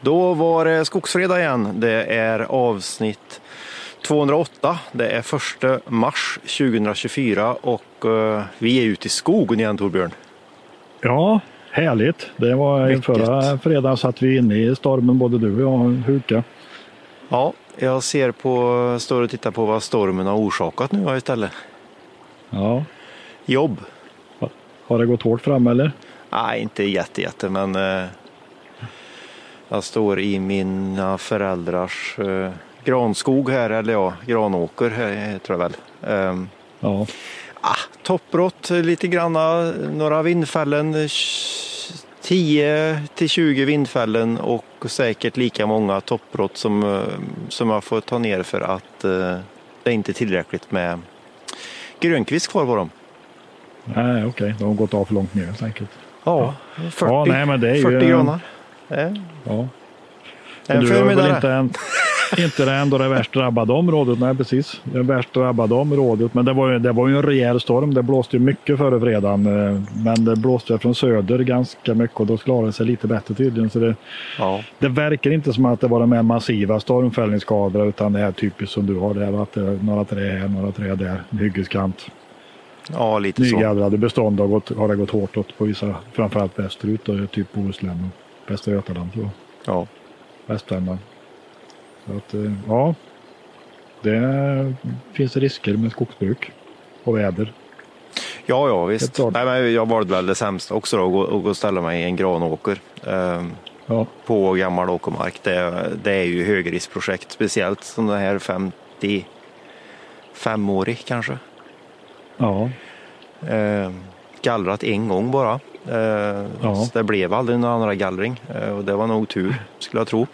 Då var det Skogsfredag igen. Det är avsnitt 208. Det är 1 mars 2024 och uh, vi är ute i skogen igen Torbjörn. Ja, härligt. Det var Mycket. förra fredagen satt vi inne i stormen både du och jag Huka. Ja, jag ser på, står och tittar på vad stormen har orsakat nu istället. Ja. Jobb. Har det gått hårt fram eller? Nej, inte jätte, jätte men uh, jag står i mina föräldrars uh, granskog här, eller ja, granåker här, tror jag väl. Um, ja. Ah, toppbrott lite granna, några vindfällen, 10 till 20 vindfällen och säkert lika många toppbrott som, eh, som jag får ta ner för att uh, det är inte tillräckligt med grönkvist kvar på dem. Nej, okej, okay. de har gått av för långt ner helt enkelt. Ja, 40, ja, nej, men det är 40 ju, granar. Ja. En förmiddag inte det ändå det värst drabbade området. Nej, precis. Det värst drabbade området. Men det var, ju, det var ju en rejäl storm. Det blåste ju mycket före fredagen. Eh, men det blåste från söder ganska mycket och då klarade det sig lite bättre tydligen. Så det, ja. det verkar inte som att det var de här massiva stormfällningsskadorna utan det är typiskt som du har där. Att det är några träd här, några träd där, hyggeskrant. Ja, lite Nygallrade så. bestånd har, gått, har det gått hårt åt på vissa, framförallt västerut, då, typ Bohuslän Västra Götaland. Så. Ja. Västvärmland. Så att, eh, ja, det finns risker med skogsbruk och väder. Ja, ja visst. Nej, men jag valde väl det sämsta också då, att gå och ställa mig i en granåker. Eh, ja. På gammal åkermark. Det, det är ju högriskprojekt, speciellt som det här 55-årig kanske. Ja. Eh, gallrat en gång bara. Eh, ja. Så det blev aldrig någon andra gallring eh, och det var nog tur skulle jag tro.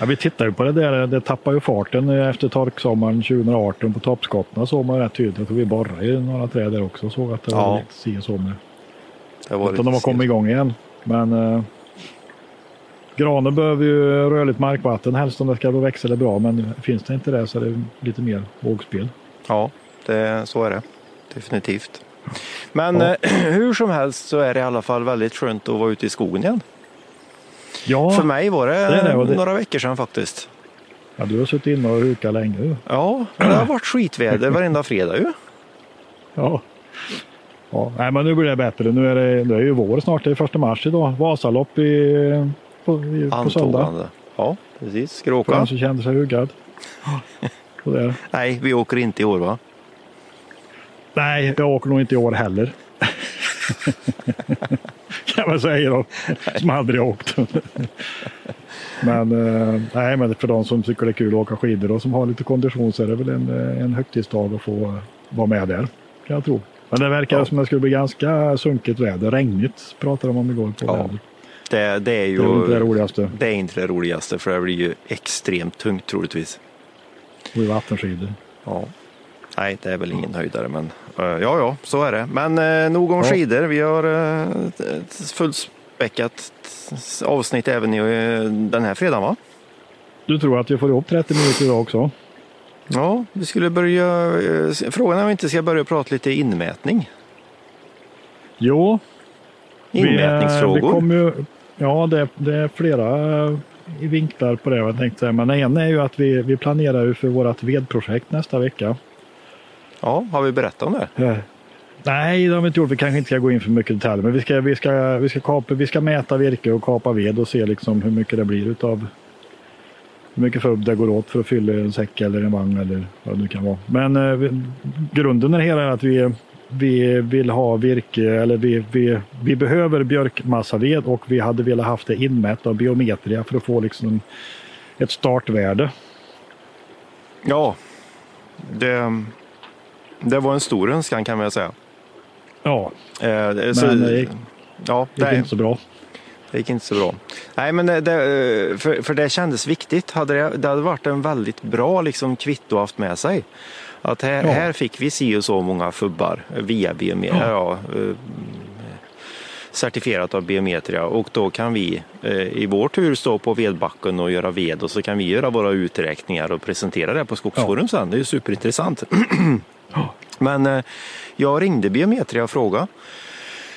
Ja, vi tittar ju på det där, det tappar ju farten efter torksommaren 2018 på toppskotten såg man rätt tydligt. Och vi borrade i några träd där också och såg att det ja. var lite si och så med. Det var Utan de har kommit igång igen. Men eh, granen behöver ju rörligt markvatten helst om det ska växa det bra. Men finns det inte det så är det lite mer vågspel. Ja, det, så är det definitivt. Men ja. eh, hur som helst så är det i alla fall väldigt skönt att vara ute i skogen igen. Ja, För mig var det, det, det, det några veckor sedan faktiskt. Ja, du har suttit inne och hukat länge. Ja, det har varit skitväder varenda fredag ju. Ja. ja. Nej, men nu blir det bättre. Nu är det, det är ju vår snart. Det är första mars idag. Vasalopp i, på, i, på söndag. Ja, precis. Ska du åka? För den som kände sig hugad. Nej, vi åker inte i år va? Nej, jag åker nog inte i år heller. kan man säga då, som aldrig åkt. men, eh, nej, men för de som tycker det är kul att åka skidor och som har lite kondition så är det väl en, eh, en högtidsdag att få vara med där. Kan jag tro. Men det verkar ja. som att det skulle bli ganska sunkigt väder. Regnigt pratade de om igår på ja. Det, det, är ju det är inte det roligaste. Det är inte det roligaste för det blir ju extremt tungt troligtvis. Och vattenskidor. Ja. Nej, det är väl ingen höjdare, men uh, ja, ja, så är det. Men uh, nog om ja. skidor. Vi har uh, ett fullspäckat avsnitt även i uh, den här fredagen, va? Du tror att vi får ihop 30 minuter idag också? Ja, vi skulle börja. Frågan är om vi inte ska börja prata lite inmätning. Jo. Inmätningsfrågor. Vi, vi ju, ja, det, det, är flera vinklar på det jag tänkte. Men en är ju att vi, vi planerar ju för vårt vedprojekt nästa vecka. Ja, har vi berättat om det? Ja. Nej, det har vi inte gjort. Vi kanske inte ska gå in för mycket detaljer. Men vi ska, vi ska, vi ska, kapa, vi ska mäta virke och kapa ved och se liksom hur mycket det blir utav hur mycket fubb det går åt för att fylla en säck eller en vagn eller vad det nu kan vara. Men eh, vi, grunden det hela är att vi, vi vill ha virke eller vi, vi, vi behöver björkmassaved och vi hade velat haft det inmätt av biometria för att få liksom ett startvärde. Ja, det, det var en stor önskan kan man säga. Ja, eh, så, men det gick, ja, det gick inte så bra. Det gick inte så bra. Nej, men det, för, för det kändes viktigt. Hade det, det hade varit en väldigt bra liksom, kvitto haft med sig. Att här, ja. här fick vi si och så många fubbar via biometria. Ja. Ja, eh, certifierat av biometria och då kan vi eh, i vår tur stå på vedbacken och göra ved och så kan vi göra våra uträkningar och presentera det på Skogsforum sen. Det är ju superintressant. Men eh, jag ringde Biometria och frågade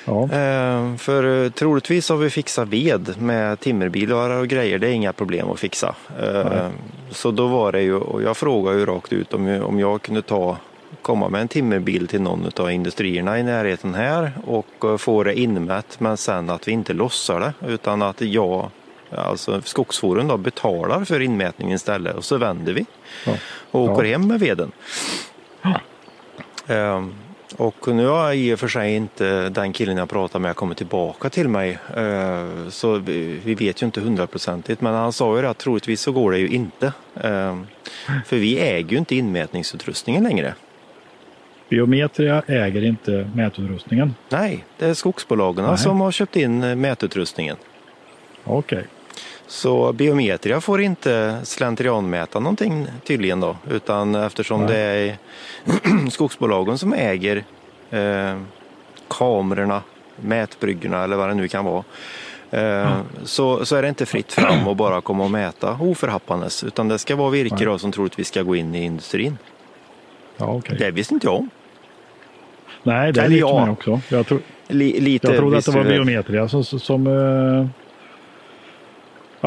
Ja. Eh, för eh, troligtvis har vi fixat ved med timmerbilar och grejer. Det är inga problem att fixa. Nej. så då var det ju, och jag frågade ju rakt ut om, om jag kunde ta komma med en timmerbil till någon av industrierna i närheten här och få det inmätt men sen att vi inte lossar det utan att jag, alltså Skogsforum då, betalar för inmätningen istället och så vänder vi Ja. och åker Ja. hem med veden. Och nu har i och för sig inte den killen jag pratade med kommit tillbaka till mig. Ehm, så vi, vet ju inte hundraprocentigt men han sa ju att troligtvis så går det ju inte. Ehm, för vi äger ju inte inmätningsutrustningen längre. Biometria äger inte mätutrustningen. Nej, det är skogsbolagen Nej. som har köpt in mätutrustningen. Okej. Så Biometria får inte slentrianmäta någonting tydligen då, utan eftersom Nej. det är skogsbolagen som äger eh, kamerorna, mätbryggorna eller vad det nu kan vara. Eh, så, så är det inte fritt fram att bara komma och mäta oförhappandes, utan det ska vara virke då, som troligtvis ska gå in i industrin. Ja, okej. Det visste inte jag om. Nej, det är Eller lite ja. mig också. Jag, tro, Li, lite jag trodde att det var Biometria som... som eh,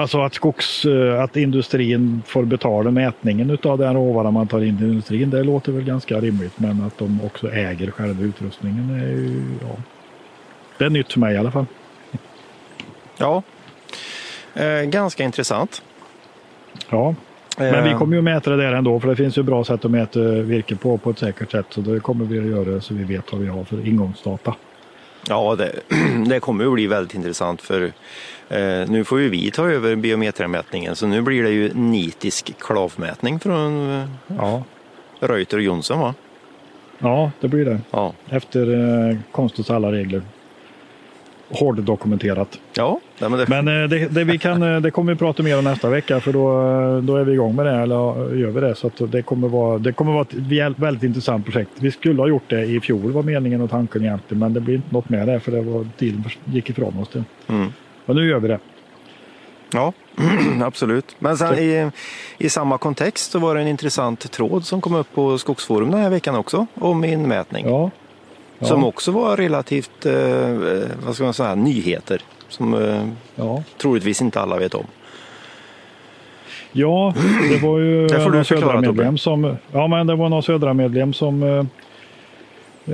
alltså att skogs... eh, Att industrin får betala mätningen utav den råvara man tar in i industrin. Det låter väl ganska rimligt. Men att de också äger själva utrustningen är ju... Ja. Det är nytt för mig i alla fall. Ja, eh, ganska intressant. Ja, men vi Eh, kommer ju mäta det där ändå för det finns ju bra sätt att mäta virke på på ett säkert sätt. Så det kommer vi att göra så vi vet vad vi har för ingångsdata. Ja, det, det kommer att bli väldigt intressant för eh, nu får ju vi ta över biometrimätningen så nu blir det ju nitisk klavmätning från eh, Ja, Reuter och Jonsson va? ja det blir det. Ja, Efter eh, konstens alla regler. Hårddokumenterat. ja nej, men det, Men eh, det, det, vi kan, eh, det kommer vi prata mer om nästa vecka för då, eh, då är vi igång med det. Eller gör vi det. Så det, kommer vara, det kommer vara ett väl- väldigt intressant projekt. Vi skulle ha gjort det i fjol var meningen och tanken egentligen. Men det blir inte något med det för det var, tiden gick ifrån oss. Det. mm, Och nu gör vi det. ja absolut. Men sen i, i samma kontext så var det en intressant tråd som kom upp på Skogsforum den här veckan också om inmätning. Ja. Ja. Som också var relativt, eh, eh, vad ska man säga, nyheter. Som eh, ja. troligtvis inte alla vet om. Ja, det var ju Det får du förklara, södra medlem som, ja, men det var någon södra medlem som eh,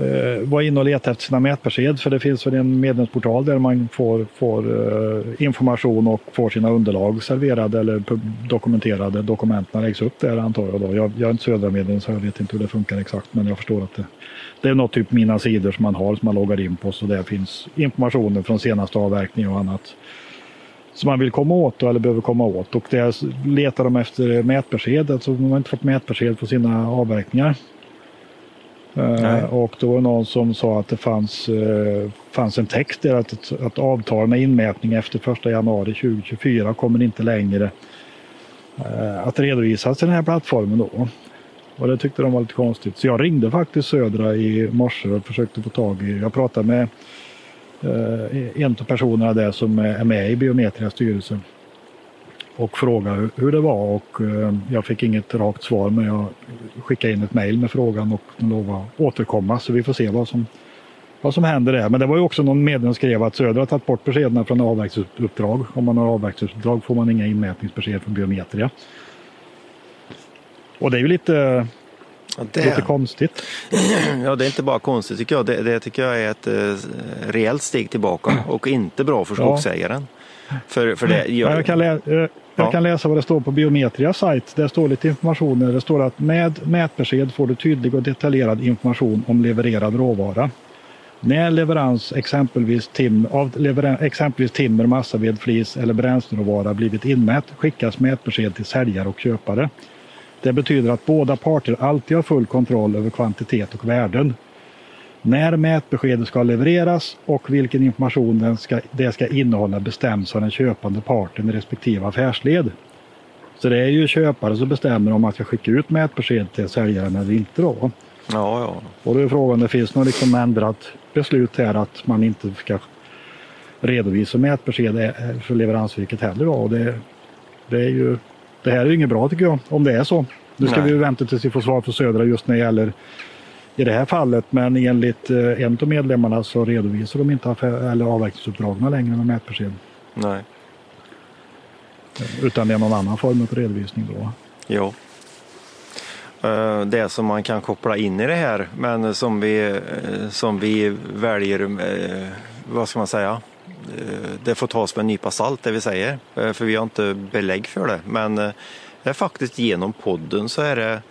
eh, var inne och letade efter sina mätbesked. För det finns väl en medlemsportal där man får, får eh, information och får sina underlag serverade eller dokumenterade. Dokumenten läggs upp där antar jag. Då. Jag, jag är inte södra medlem så jag vet inte hur det funkar exakt. Men jag förstår att det, det är något typ mina sidor som man har som man loggar in på. Så där finns informationer från senaste avverkning och annat som man vill komma åt eller behöver komma åt. Och där letar de efter mätbesked. Alltså de har inte fått mätbesked på sina avverkningar. Nej. Eh, och då var det någon som sa att det fanns, eh, fanns en text där att, att avtal med inmätning efter 1 januari 2024 kommer inte längre eh, att redovisas i den här plattformen då. Och det tyckte de var lite konstigt. Så jag ringde faktiskt Södra i morse och försökte få tag i, jag pratade med eh, en av personerna där som är med i Biometrias styrelse och frågade hur- hur det var och eh, jag fick inget rakt svar men jag skickade in ett mejl med frågan och de lovade att återkomma så vi får se vad som, vad som händer där. Men det var ju också någon medlem som skrev att Södra har tagit bort beskeden från avverkningsuppdrag. Om man har avverkningsuppdrag får man inga inmätningsbesked från Biometria. Och det är ju lite, Ja, det- lite konstigt. Ja, det är inte bara konstigt tycker jag. Det, det tycker jag är ett eh, rejält steg tillbaka och inte bra för Ja. skogsägaren. För, för det, Ja, jag, jag kan, lä- eh, jag Ja. kan läsa vad det står på Biometrias sajt. Det står lite information. där. Det står att med mätbesked får du tydlig och detaljerad information om levererad råvara. När leverans exempelvis, tim, av leveran, exempelvis timmer, massaved, flis eller bränsleråvara blivit inmätt skickas mätbesked till säljare och köpare. Det betyder att båda parter alltid har full kontroll över kvantitet och värden. När mätbeskedet ska levereras och vilken information den ska, det ska innehålla bestäms av den köpande parten i respektive affärsled. Så det är ju köpare som bestämmer om man ska skicka ut mätbesked till säljaren eller inte. Då. ja, ja. Och då är frågan det finns något liksom ändrat beslut här att man inte ska redovisa mätbesked eh, för leveransvirket heller. Då. Och det, det, är ju, det här är ju inget bra tycker jag, om det är så. Nu ska Nej. vi vänta tills vi får svar från Södra just när det gäller i det här fallet, men enligt eh, en av medlemmarna så redovisar de inte affär, eller avverkningsuppdragen längre med mätbesked. Nej. Utan det är någon annan form av redovisning då. Ja. Eh, Det som man kan koppla in i det här, men som vi, eh, som vi väljer, eh, vad ska man säga, Eh, det får tas med en nypa salt det vi säger, eh, för vi har inte belägg för det. Men eh, det är faktiskt genom podden så är det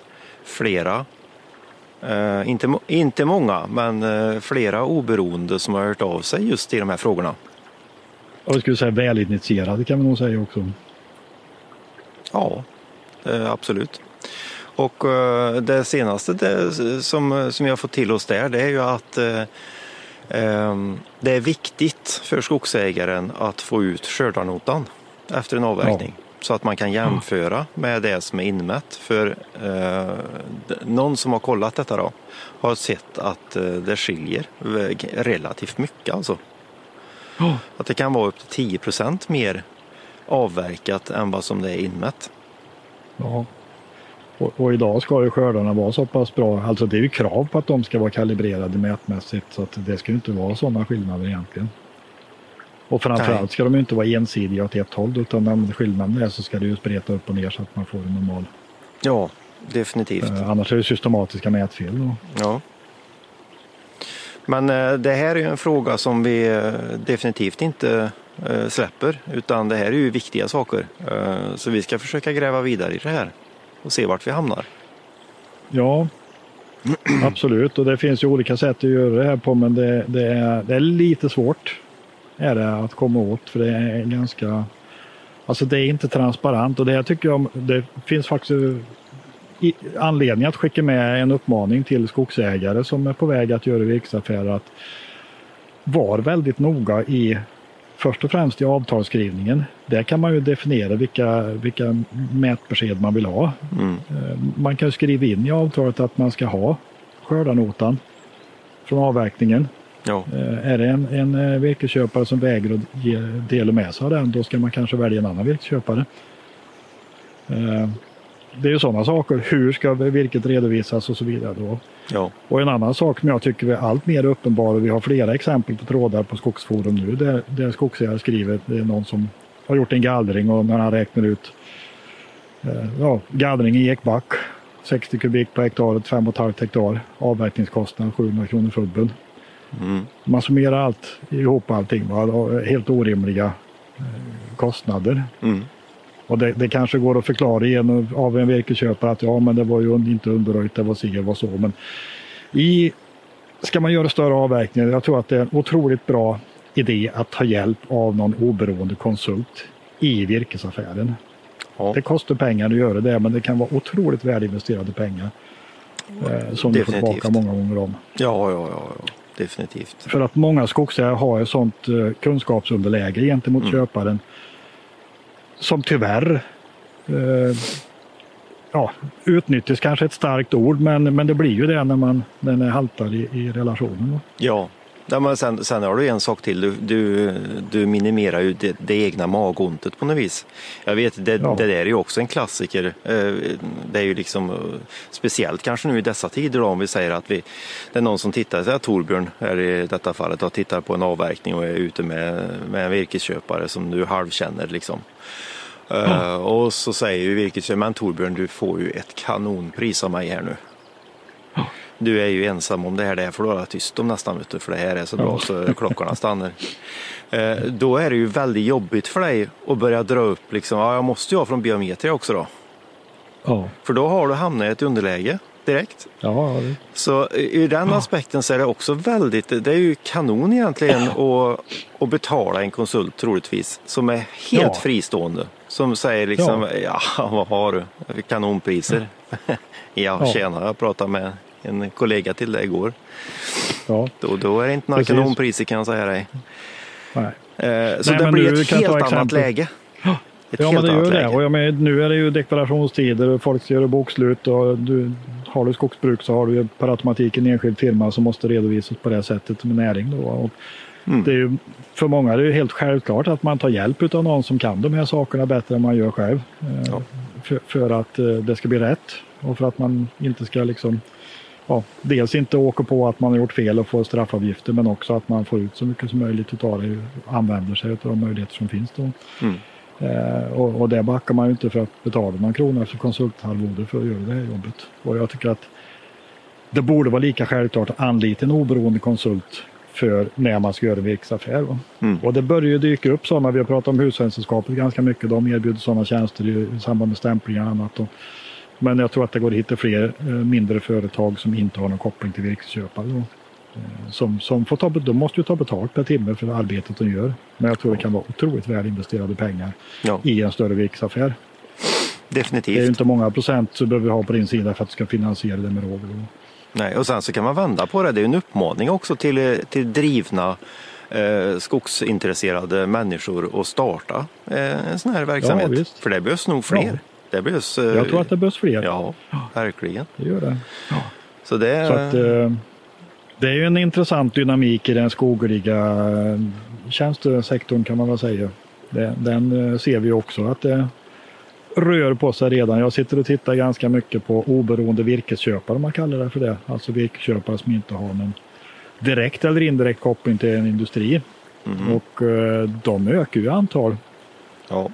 flera, eh, inte, inte många, men eh, flera oberoende som har hört av sig just i de här frågorna. Jag skulle säga välinitierade kan man nog säga också. Ja, eh, absolut. Och eh, det senaste det, som, som jag fått till oss där det är ju att eh, det är viktigt för skogsägaren att få ut skördarnotan efter en avverkning. Så att man kan jämföra med det som är inmätt. För eh, någon som har kollat detta då har sett att eh, det skiljer relativt mycket alltså. Ja. Att det kan vara upp till 10 procent mer avverkat än vad som det är inmätt. Ja. Och, och idag ska ju skördarna vara så pass bra. Alltså det är ju krav på att de ska vara kalibrerade mätmässigt så att det ska ju inte vara sådana skillnader egentligen. Och Nej. framförallt ska de ju inte vara ensidiga åt ett håll utan när skillnaden är så ska det ju spreta upp och ner så att man får en normal. Ja, definitivt. Eh, annars är det systematiska mätfel. Då. Ja. Men eh, det här är ju en fråga som vi eh, definitivt inte eh, släpper utan det här är ju viktiga saker. Eh, Så vi ska försöka gräva vidare i det här och se vart vi hamnar. Ja, absolut. Och det finns ju olika sätt att göra det här på men det, det, är, det är lite svårt är det att komma åt för det är ganska Alltså det är inte transparent och det här tycker jag det finns faktiskt anledning att skicka med en uppmaning till skogsägare som är på väg att göra virkesaffärer att var väldigt noga i först och främst i avtalsskrivningen. Där kan man ju definiera vilka, vilka mätbesked man vill ha. Mm. Eh, Man kan skriva in i avtalet att man ska ha skördarnotan från avverkningen. Ja, Eh, Är det en, en eh, virkesköpare som vägrar att ge del med sig av den, då ska man kanske välja en annan virkesköpare. Det är ju sådana saker. Hur ska virket redovisas och så vidare. Då. ja, Och en annan sak som jag tycker är allt mer uppenbar, och vi har flera exempel på trådar på Skogsforum nu, där, där skogsägare skriver, det är någon som har gjort en gallring och när han räknar ut eh, ja, gallring i ekback, 60 kubik per hektar, 5,5 hektar, avverkningskostnad 700 kronor fubben. mm. Man summerar allt ihop allting, va? helt orimliga eh, kostnader. Mm. Och det, det kanske går att förklara igen av en virkesköpare att ja, men det var ju inte underröjt, det var si, var så. Men i, ska man göra större avverkningar, jag tror att det är en otroligt bra idé att ta hjälp av någon oberoende konsult i virkesaffären. ja. Det kostar pengar att göra det, men det kan vara otroligt välinvesterade pengar. Eh, som du får tillbaka många gånger om. ja, ja, ja, ja. definitivt. För att många skogsägare har ett sånt eh, kunskapsunderläge gentemot Mm. köparen. Som tyvärr eh, ja, utnyttjas kanske ett starkt ord men, men det blir ju det när man när det haltar i, i relationen. Ja, Ja, men sen, sen har du en sak till. Du, du, du minimerar ju det, det egna magontet på något vis. Jag vet, det, Ja. det där är ju också en klassiker. Eh, Det är ju liksom eh, speciellt kanske nu i dessa tider då, om vi säger att vi, det är någon som tittar, att Torbjörn är i detta fallet, och tittar på en avverkning och är ute med, med en virkesköpare som du halvkänner liksom. Eh, Och så säger ju virkesköparen, men Torbjörn du får ju ett kanonpris av mig här nu. Du är ju ensam om det här, det här får du hålla tyst om nästan, vet du, för det här är så bra så klockorna stannar. Eh, Då är det ju väldigt jobbigt för dig att börja dra upp, liksom, ja, jag måste ju ha från biometria också då. Ja, För då har du hamnat i ett underläge direkt. ja, det- Så ur den aspekten så är det också väldigt, det är ju kanon egentligen att, att betala en konsult troligtvis som är helt Ja. fristående. Som säger liksom, ja, vad har du? Kanonpriser. ja, Ja. tjena, jag pratade med en kollega till dig igår. ja, Då, då är det inte några Precis. kanonpriser kan jag säga dig. nej. Eh, så Nej, det blir ett helt annat exempel. läge. Ett Ja, men det gör det. Och jag menar, nu är det ju deklarationstider och folk ska göra bokslut och du, har du skogsbruk så har du per automatik en enskild firma som måste redovisas på det sättet som en näring. Då. Och Mm. det är ju, för många är det ju helt självklart att man tar hjälp av någon som kan de här sakerna bättre än man gör själv. Eh, Ja. För, för att eh, det ska bli rätt och för att man inte ska liksom ja, dels inte åker på att man har gjort fel och får straffavgifter men också att man får ut så mycket som möjligt av det och använder sig av de möjligheter som finns. Då. Mm. Eh, och, och det backar man ju inte för att betala någon krona för konsultarvode för att göra det här jobbet. Och jag tycker att det borde vara lika självklart att anlita en oberoende konsult för när man ska göra en virkesaffär. Mm. Och det börjar ju dyka upp sådana, vi har pratat om Hushållningssällskapet ganska mycket, de erbjuder sådana tjänster i, i samband med stämplingar och annat. Och, men jag tror att det går att hitta fler eh, mindre företag som inte har någon koppling till virkesköpare. Då. Eh, som, som får ta, de måste ju ta betalt per timme för arbetet de gör. Men jag tror det kan vara otroligt väl investerade pengar Ja, i en större virkesaffär. Det är ju definitivt. inte många procent du behöver ha på din sida för att du ska finansiera det med råg. Nej, och sen så kan man vända på det. Det är en uppmaning också till, till drivna eh, skogsintresserade människor att starta eh, en sån här verksamhet. visst. För det behövs nog fler. Ja. Det behövs, eh, Jag tror att det behövs fler. Ja, verkligen. Det gör det. Så det Så att, eh, det är ju en intressant dynamik i den skogliga eh, tjänstesektorn kan man väl säga. Den eh, ser vi också att det rör på sig redan. Jag sitter och tittar ganska mycket på oberoende virkesköpare om man kallar det för det. Alltså virkesköpare som inte har någon direkt eller indirekt koppling till en industri. Mhm. Och eh, de ökar ju antal. ja.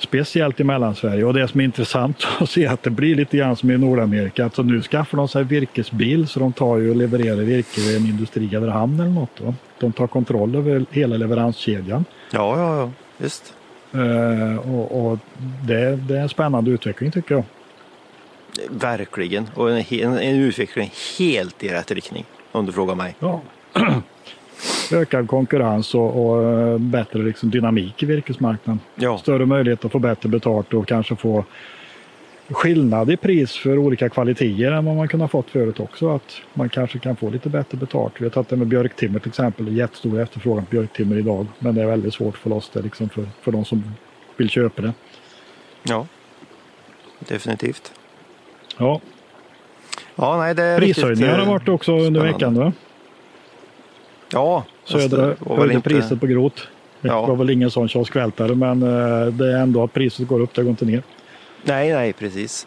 Speciellt i Mellansverige. Och det som är intressant att se att det blir lite grann som i Nordamerika. Alltså nu skaffar de sig virkesbil så de tar ju och levererar virke vid en industri eller hamn eller något. Då. De tar kontroll över hela leveranskedjan. ja, ja, ja, visst. Eh, och, och det, det är en spännande utveckling tycker jag. Verkligen. Och en, en, en utveckling helt i rätt riktning. Om du frågar mig. Ja. Ökad konkurrens och, och eh, bättre liksom dynamik i virkesmarknaden. Ja, Större möjlighet att få bättre betalt och kanske få skillnad i pris för olika kvaliteter än vad man kunde ha fått förut också. Att man kanske kan få lite bättre betalt. Vi har tagit det med björktimmer till exempel. Det är jättestor efterfrågan på björktimmer idag. Men det är väldigt svårt att få loss det liksom för, för de som vill köpa det. ja. Definitivt. Ja, Ja, nej, det prishöjningar har eh, varit också under spännande. veckan. Va? Ja, fast Södra det höjde inte- priset på grot. Det Ja. var väl ingen sån kioskvältare men eh, det är ändå att priset går upp, det går inte ner. Nej, nej, precis.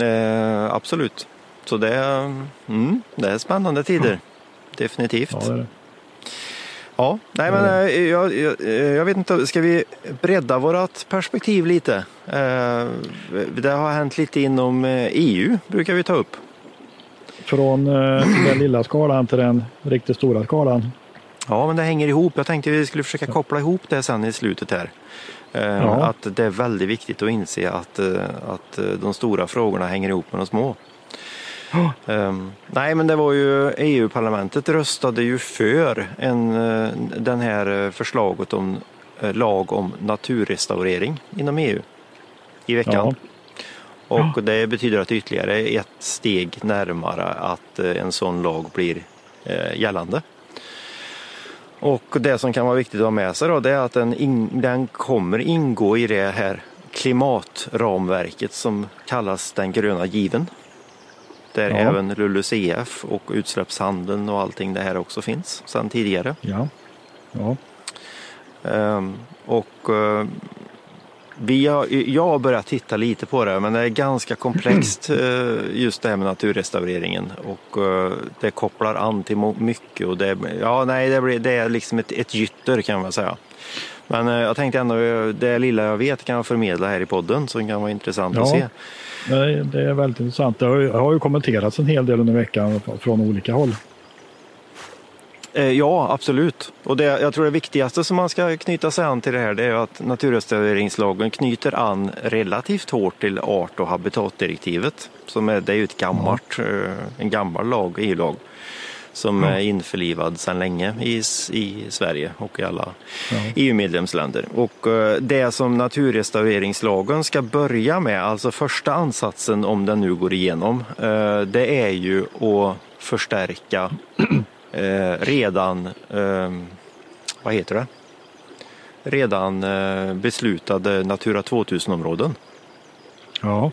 Eh, absolut. Så det är, mm, det är spännande tider. Definitivt. Ja, det det. Ja, nej men eh, jag, jag, eh, jag vet inte, ska vi bredda vårt perspektiv lite? Eh, Det har hänt lite inom eh, EU, brukar vi ta upp. Från eh, den lilla skalan till den riktigt stora skalan. Ja, men det hänger ihop. Jag tänkte vi skulle försöka koppla ihop det sen i slutet här. Eh, Ja. Att det är väldigt viktigt att inse att, eh, att eh, de stora frågorna hänger ihop med de små. Ehm, nej, men det var ju EU-parlamentet röstade ju för en, den här förslaget om lag om naturrestaurering inom EU i veckan. Och det betyder att ytterligare ett steg närmare att en sån lag blir gällande. Och det som kan vara viktigt att ha med sig då, det är att den, in, den kommer ingå i det här klimatramverket som kallas den gröna given. Där Ja. även LULUCF och utsläppshandeln och allting det här också finns sedan tidigare. Ja. ja. Ehm, och eh, vi har, jag har börjat titta lite på det men det är ganska komplext eh, just det här med naturrestaureringen och eh, det kopplar an till mycket och det, ja, nej, det, blir, det är liksom ett, ett gytter kan man säga. Men eh, jag tänkte ändå det lilla jag vet kan jag förmedla här i podden som kan vara intressant att Ja. se. Det, det är väldigt intressant. Det har, ju, har ju kommenterats en hel del under veckan från olika håll. Eh, Ja, absolut. Och det, jag tror det viktigaste som man ska knyta sig an till det här det är att naturrestaureringslagen knyter an relativt hårt till art och habitatdirektivet. Som är, det är ju ett gammalt, eh, en gammal lag, EU-lag som är införlivad sedan länge i, i Sverige och i alla. EU-medlemsländer. Och eh, det som naturrestaureringslagen ska börja med, alltså första ansatsen om den nu går igenom, det är ju att förstärka eh, redan, eh, vad heter det? Redan eh, beslutade Natura 2000-områden. Ja,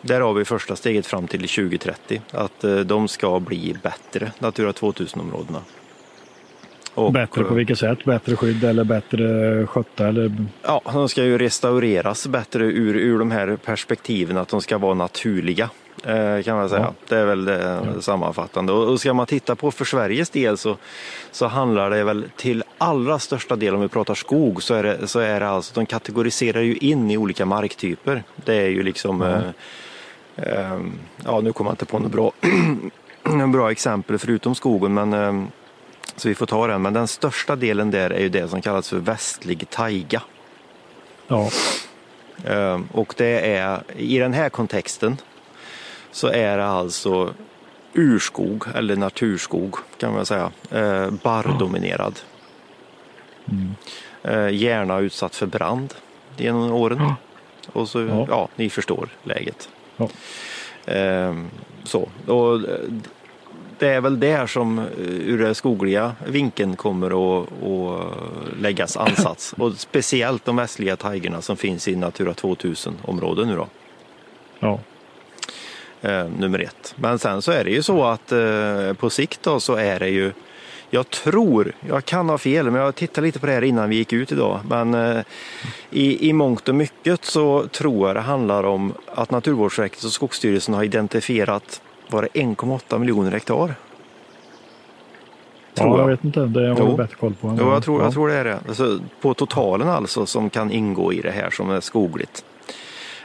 Där har vi första steget fram till 2030, att eh, de ska bli bättre, Natura 2000-områdena. Och, bättre på vilket sätt? Bättre skydd eller bättre skötta? Eller... Ja, de ska ju restaureras bättre ur, ur de här perspektiven att de ska vara naturliga. Eh, kan man säga. Ja. Det är väl det ja. sammanfattande. Och ska man titta på för Sveriges del så, så handlar det väl till allra största del om vi pratar skog så är det, så är det alltså, de kategoriserar ju in i olika marktyper. Det är ju liksom ja. Eh, eh, ja nu kommer jag inte på något bra, bra exempel förutom skogen men eh, så vi får ta den. Men den största delen där är ju det som kallas för västlig taiga. Ja. Eh, och det är i den här kontexten så är det alltså urskog eller naturskog kan man säga. Eh, barrdominerad. Mm. Eh, gärna utsatt för brand genom åren. Ja. Och så, ja. ja. ni förstår läget. Ja. Eh, så. Och det är väl där som eh, ur den skogliga vinkeln kommer att, att läggas ansats. Och speciellt de västliga taigorna som finns i Natura 2000-områden nu då. Ja eh, nummer ett. Men sen så är det ju så att eh, på sikt då så är det ju jag tror, jag kan ha fel, men jag tittade lite på det här innan vi gick ut idag. Men eh, i, i mångt och mycket så tror jag det handlar om att Naturvårdsverket och Skogsstyrelsen har identifierat var det 1,8 miljoner hektar. Tror ja, jag vet inte, det har jag bättre koll på. Jo, jag tror, jag tror det är det. Alltså, på totalen alltså som kan ingå i det här som är skogligt.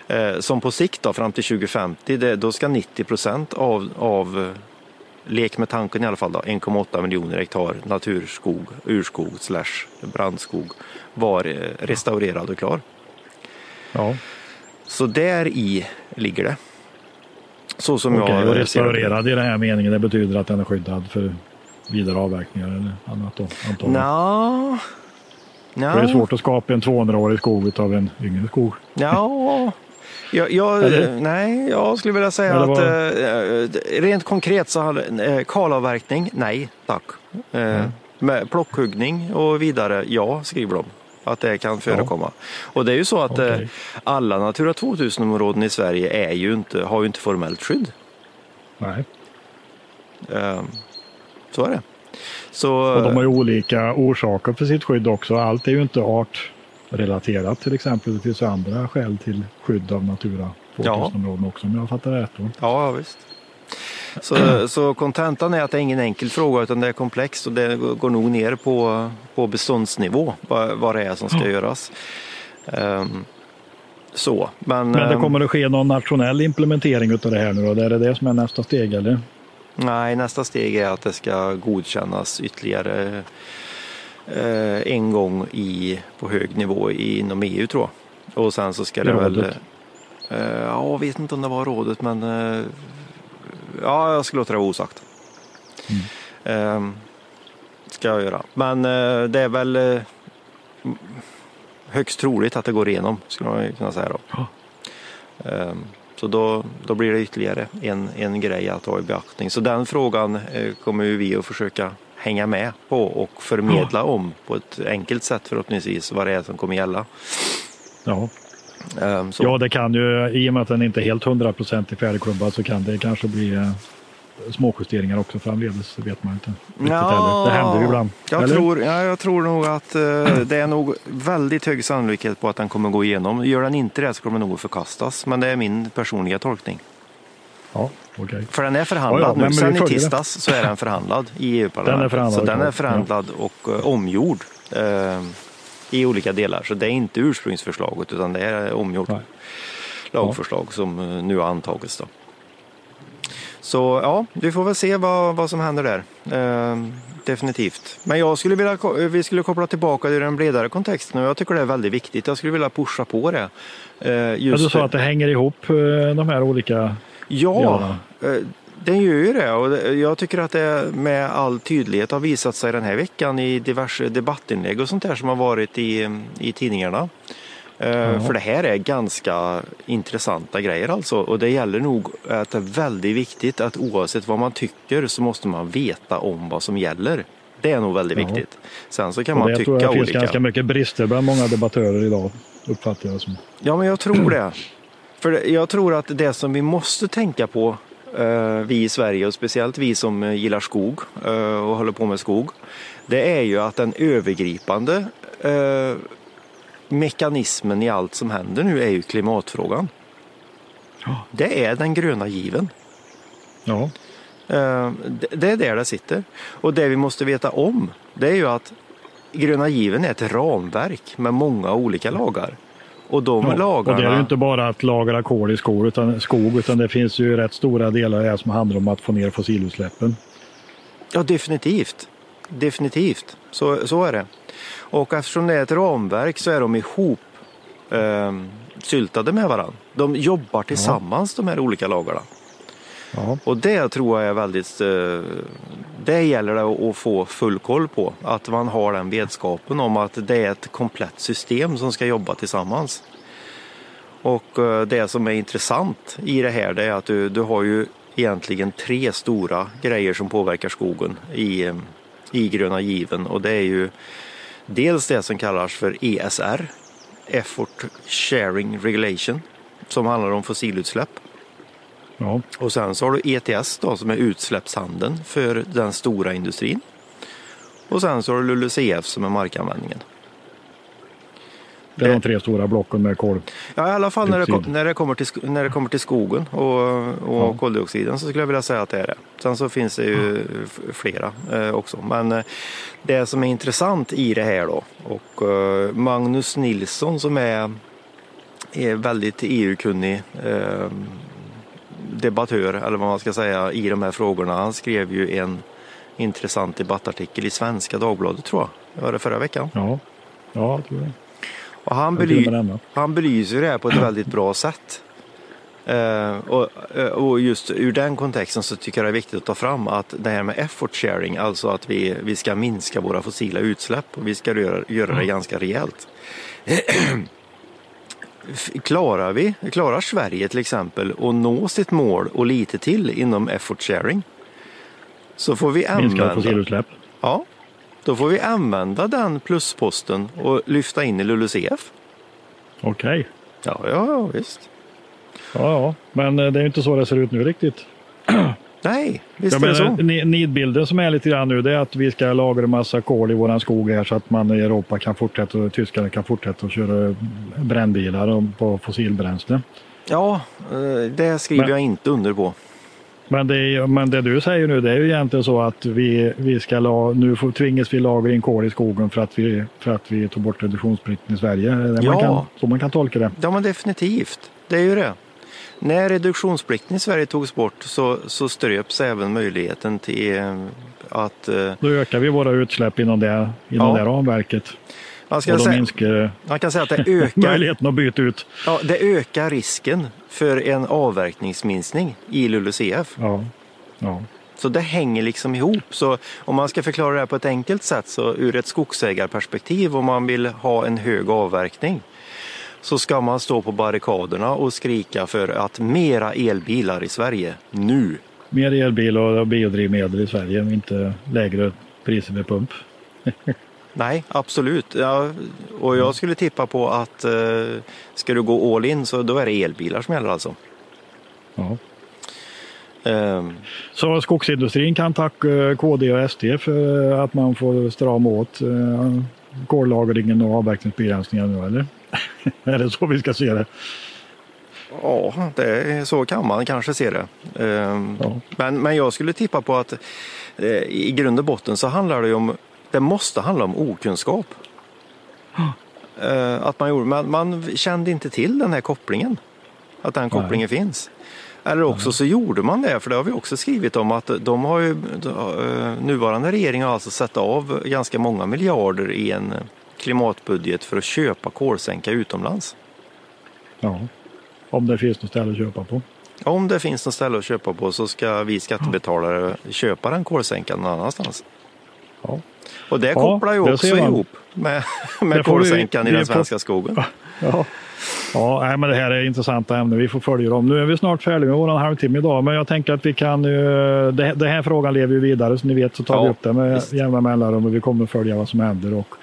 Eh, som på sikt då, fram till 2050, det, då ska 90 procent av, av eh, lek med tanken i alla fall 1,8 miljoner hektar naturskog, urskog slash brandskog vara eh, restaurerad och klar. Ja. Så där i ligger det. Så som okay, jag och restaurerad i den här meningen, det betyder att den är skyddad för vidare avverkningar eller annat då? Antagligen. No. No. Det är svårt att skapa en 200-årig skog av en yngre skog. Ja, Jag, jag nej, jag skulle vilja säga att eh, rent konkret så hade eh, kalavverkning, nej tack. Eh, mm. Med plockhuggning och vidare, ja skriver de att det kan förekomma. Ja. Och det är ju så att okay. eh, alla Natura 2000-områden i Sverige är ju inte, har ju inte formellt skydd. Nej. Eh, så är det. Så, och de har ju olika orsaker för sitt skydd också. Allt är ju inte art relaterat till exempel. Det finns andra skäl till skydd av Natura 2000-områden också om jag fattar rätt. Då. Ja, visst. Så, så kontentan är att det är ingen enkel fråga utan det är komplext och det går nog ner på, på beståndsnivå vad, vad det är som ska göras. Um, så, men, men det ehm, kommer att ske någon nationell implementering av det här nu då? Är det det som är nästa steg eller? Nej, nästa steg är att det ska godkännas ytterligare en gång i, på hög nivå inom EU tror jag. Och sen så ska det rådet. väl... Eh, ja, jag vet inte om det var rådet men eh, ja, jag ska låta det vara osagt. Mm. Eh, ska jag göra. Men eh, det är väl eh, högst troligt att det går igenom skulle man kunna säga då. Ja. Så då, då blir det ytterligare en, en grej att ha i beaktning. Så den frågan eh, kommer vi att försöka hänga med på och förmedla om på ett enkelt sätt förhoppningsvis vad det är som kommer gälla. Ja. Um, ja, det kan ju, i och med att den inte är helt hundraprocentigt färdigklubbad så kan det kanske bli eh, småjusteringar också framledes, det vet man inte. Ja, det händer ju ibland. Jag tror, ja, jag tror nog att eh, det är nog väldigt hög sannolikhet på att den kommer gå igenom. Gör den inte det så kommer den nog förkastas, men det är min personliga tolkning. Ja, okay. För den är förhandlad ja, ja, nu. Sen i tisdags det. så är den förhandlad i EU-parlamentet. Så den är förhandlad ja. och uh, omgjord uh, i olika delar. Så det är inte ursprungsförslaget utan det är omgjort Nej. lagförslag som uh, nu har antagits. Då. Så ja, vi får väl se vad, vad som händer där. definitivt. Men jag skulle vilja, vi skulle koppla tillbaka till den bredare kontexten och jag tycker det är väldigt viktigt. Jag skulle vilja pusha på det. just du sa att det hänger ihop de här olika Ja, eh, den gör ju det och jag tycker att det med all tydlighet har visat sig den här veckan i diverse debattinlägg och sånt där som har varit i, i tidningarna. Ja. För det här är ganska intressanta grejer alltså och det gäller nog att det är väldigt viktigt att oavsett vad man tycker så måste man veta om vad som gäller. Det är nog väldigt ja. viktigt. Sen så kan man tycka olika. Det finns ganska mycket brister bland många debattörer idag uppfattar jag som. Ja men jag tror det. För jag tror att det som vi måste tänka på, eh, vi i Sverige och speciellt vi som gillar skog eh, och håller på med skog, det är ju att den övergripande eh, mekanismen i allt som händer nu är ju klimatfrågan. Ja. Det är den gröna given. Ja. Eh, Det är där det sitter. Och det vi måste veta om det är ju att gröna given är ett ramverk med många olika lagar. Och de Ja, lagarna... Och det är ju inte bara att lagra kol i skog utan, skog, utan det finns ju rätt stora delar här som handlar om att få ner fossilutsläppen. Ja, definitivt. Definitivt. Så, så är det. Och eftersom det är ett ramverk så är de ihop eh, syltade med varandra. De jobbar tillsammans de här olika lagarna. Ja, Och det tror jag är väldigt... Eh, det gäller det att- få full koll på. Att man har den vetskapen om att det är ett komplett system som ska jobba tillsammans. Och eh, det som är intressant i det här det är att du, du har ju egentligen tre stora grejer som påverkar skogen i, i gröna given. Och det är ju dels det som kallas för ESR, Effort Sharing Regulation, som handlar om fossilutsläpp ja, Och sen så har du ETS då som är utsläppshandeln för den stora industrin. Och sen så har du LULUCF som är markanvändningen. det är de tre stora blocken med kol. Ja, i alla fall när det, när det, kommer, till, när det kommer till skogen och, och Ja. koldioxiden så skulle jag vilja säga att det är det. Sen så finns det ju flera eh, också. Men eh, det som är intressant i det här då och eh, Magnus Nilsson som är, är väldigt EU-kunnig eh, debattör eller vad man ska säga i de här frågorna. Han skrev ju en intressant debattartikel i Svenska Dagbladet tror jag. Var det förra veckan. Ja, ja jag tror det. Och han, bely- han belyser det här på ett väldigt bra sätt. Eh, och, eh, och just ur den kontexten så tycker jag det är viktigt att ta fram att det här med effort sharing, alltså att vi, vi ska minska våra fossila utsläpp och vi ska göra, göra det ganska rejält. Klarar vi, klarar Sverige till exempel att nå sitt mål och lite till inom effort sharing så får vi Minskade använda, fossilutsläpp. ja, då får vi använda den plusposten och lyfta in i LULUCF. Okej. Ja, ja, ja visst. Ja, ja, men eh, det är ju inte så det ser ut nu riktigt. Nej, visst Jag är det så. nidbilden som är lite grann nu det är att vi ska lagra en massa kol i våran skog här så att man i Europa kan fortsätta och tyskarna kan fortsätta att köra brännbilar på fossilbränsle. Ja, eh, det skriver Men- jag inte under på. Men det, men det du säger nu det är ju egentligen så att vi, vi ska la, nu får, tvingas vi lagra in kol i skogen för att vi, för att vi tog bort reduktionsplikten i Sverige. Det Ja. man kan, så man kan tolka det. Ja, men definitivt. Det är ju det. När reduktionsplikten i Sverige togs bort så, så ströps även möjligheten till eh, att... eh, Då ökar vi våra utsläpp inom det, inom Ja. det ramverket. Man, ska säga, minskar man kan säga att det ökar, möjligheten att byta ut. ja, det ökar risken för en avverkningsminskning i LULUCF. Ja. Ja. Så det hänger liksom ihop. Så om man ska förklara det här på ett enkelt sätt så ur ett skogsägarperspektiv om man vill ha en hög avverkning så ska man stå på barrikaderna och skrika för att mera elbilar i Sverige nu. Mer elbil och biodrivmedel i Sverige, inte lägre priser vid pump. Nej, absolut. Ja, och jag skulle tippa på att eh, ska du gå all in så då är det elbilar som gäller alltså. Ja. Ehm, Så skogsindustrin kan tacka KD och SD för att man får strama åt eh, kollagringen och avverkningsbegränsningar nu, eller? är det så vi ska se det? Ja, det är, så kan man kanske se det. Ehm, Ja. men, men jag skulle tippa på att eh, i grund och botten så handlar det om, det måste handla om okunskap. Eh, att man, gjorde, man, man kände inte till den här kopplingen. Att den kopplingen finns. Eller också så gjorde man det, för det har vi också skrivit om att de har ju, eh, nuvarande regering har alltså satt av ganska många miljarder i en klimatbudget för att köpa kolsänka utomlands. Ja. Om det finns något ställe att köpa på. Om det finns något ställe att köpa på så ska vi skattebetalare köpa den kolsänkan någon annanstans. Ja. Och det kopplar ju också ihop med, med får vi- kolsänkan i den får- svenska skogen. Ja. Ja, nej, men det här är intressanta ämnen. Vi får följa dem. Nu är vi snart färdiga med vår halvtimme idag, men jag tänker att vi kan... det, Den här frågan lever ju vidare, så ni vet så tar Ja, vi upp det med visst. jämna mellanrum och vi kommer följa vad som händer. Och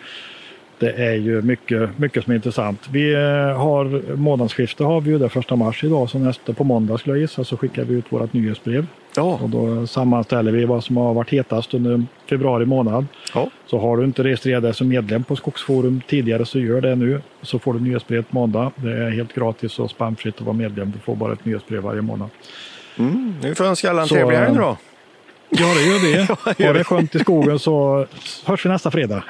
det är ju mycket, mycket som är intressant. Vi eh, har månadsskifte har vi ju det första mars idag, så nästa på måndag skulle jag gissa så skickar vi ut vårt nyhetsbrev. Ja. Och då sammanställer vi vad som har varit hetast under februari månad. Ja. Så har du inte registrerat dig som medlem på Skogsforum tidigare så gör det nu. Så får du nyhetsbrev på måndag. Det är helt gratis och spamfritt att vara medlem. Du får bara ett nyhetsbrev varje månad. Mm. Nu får jag önska alla en trevlig helg då. Ja, det gör vi. Ja, det gör Ha vi. det skönt i skogen så hörs vi nästa fredag.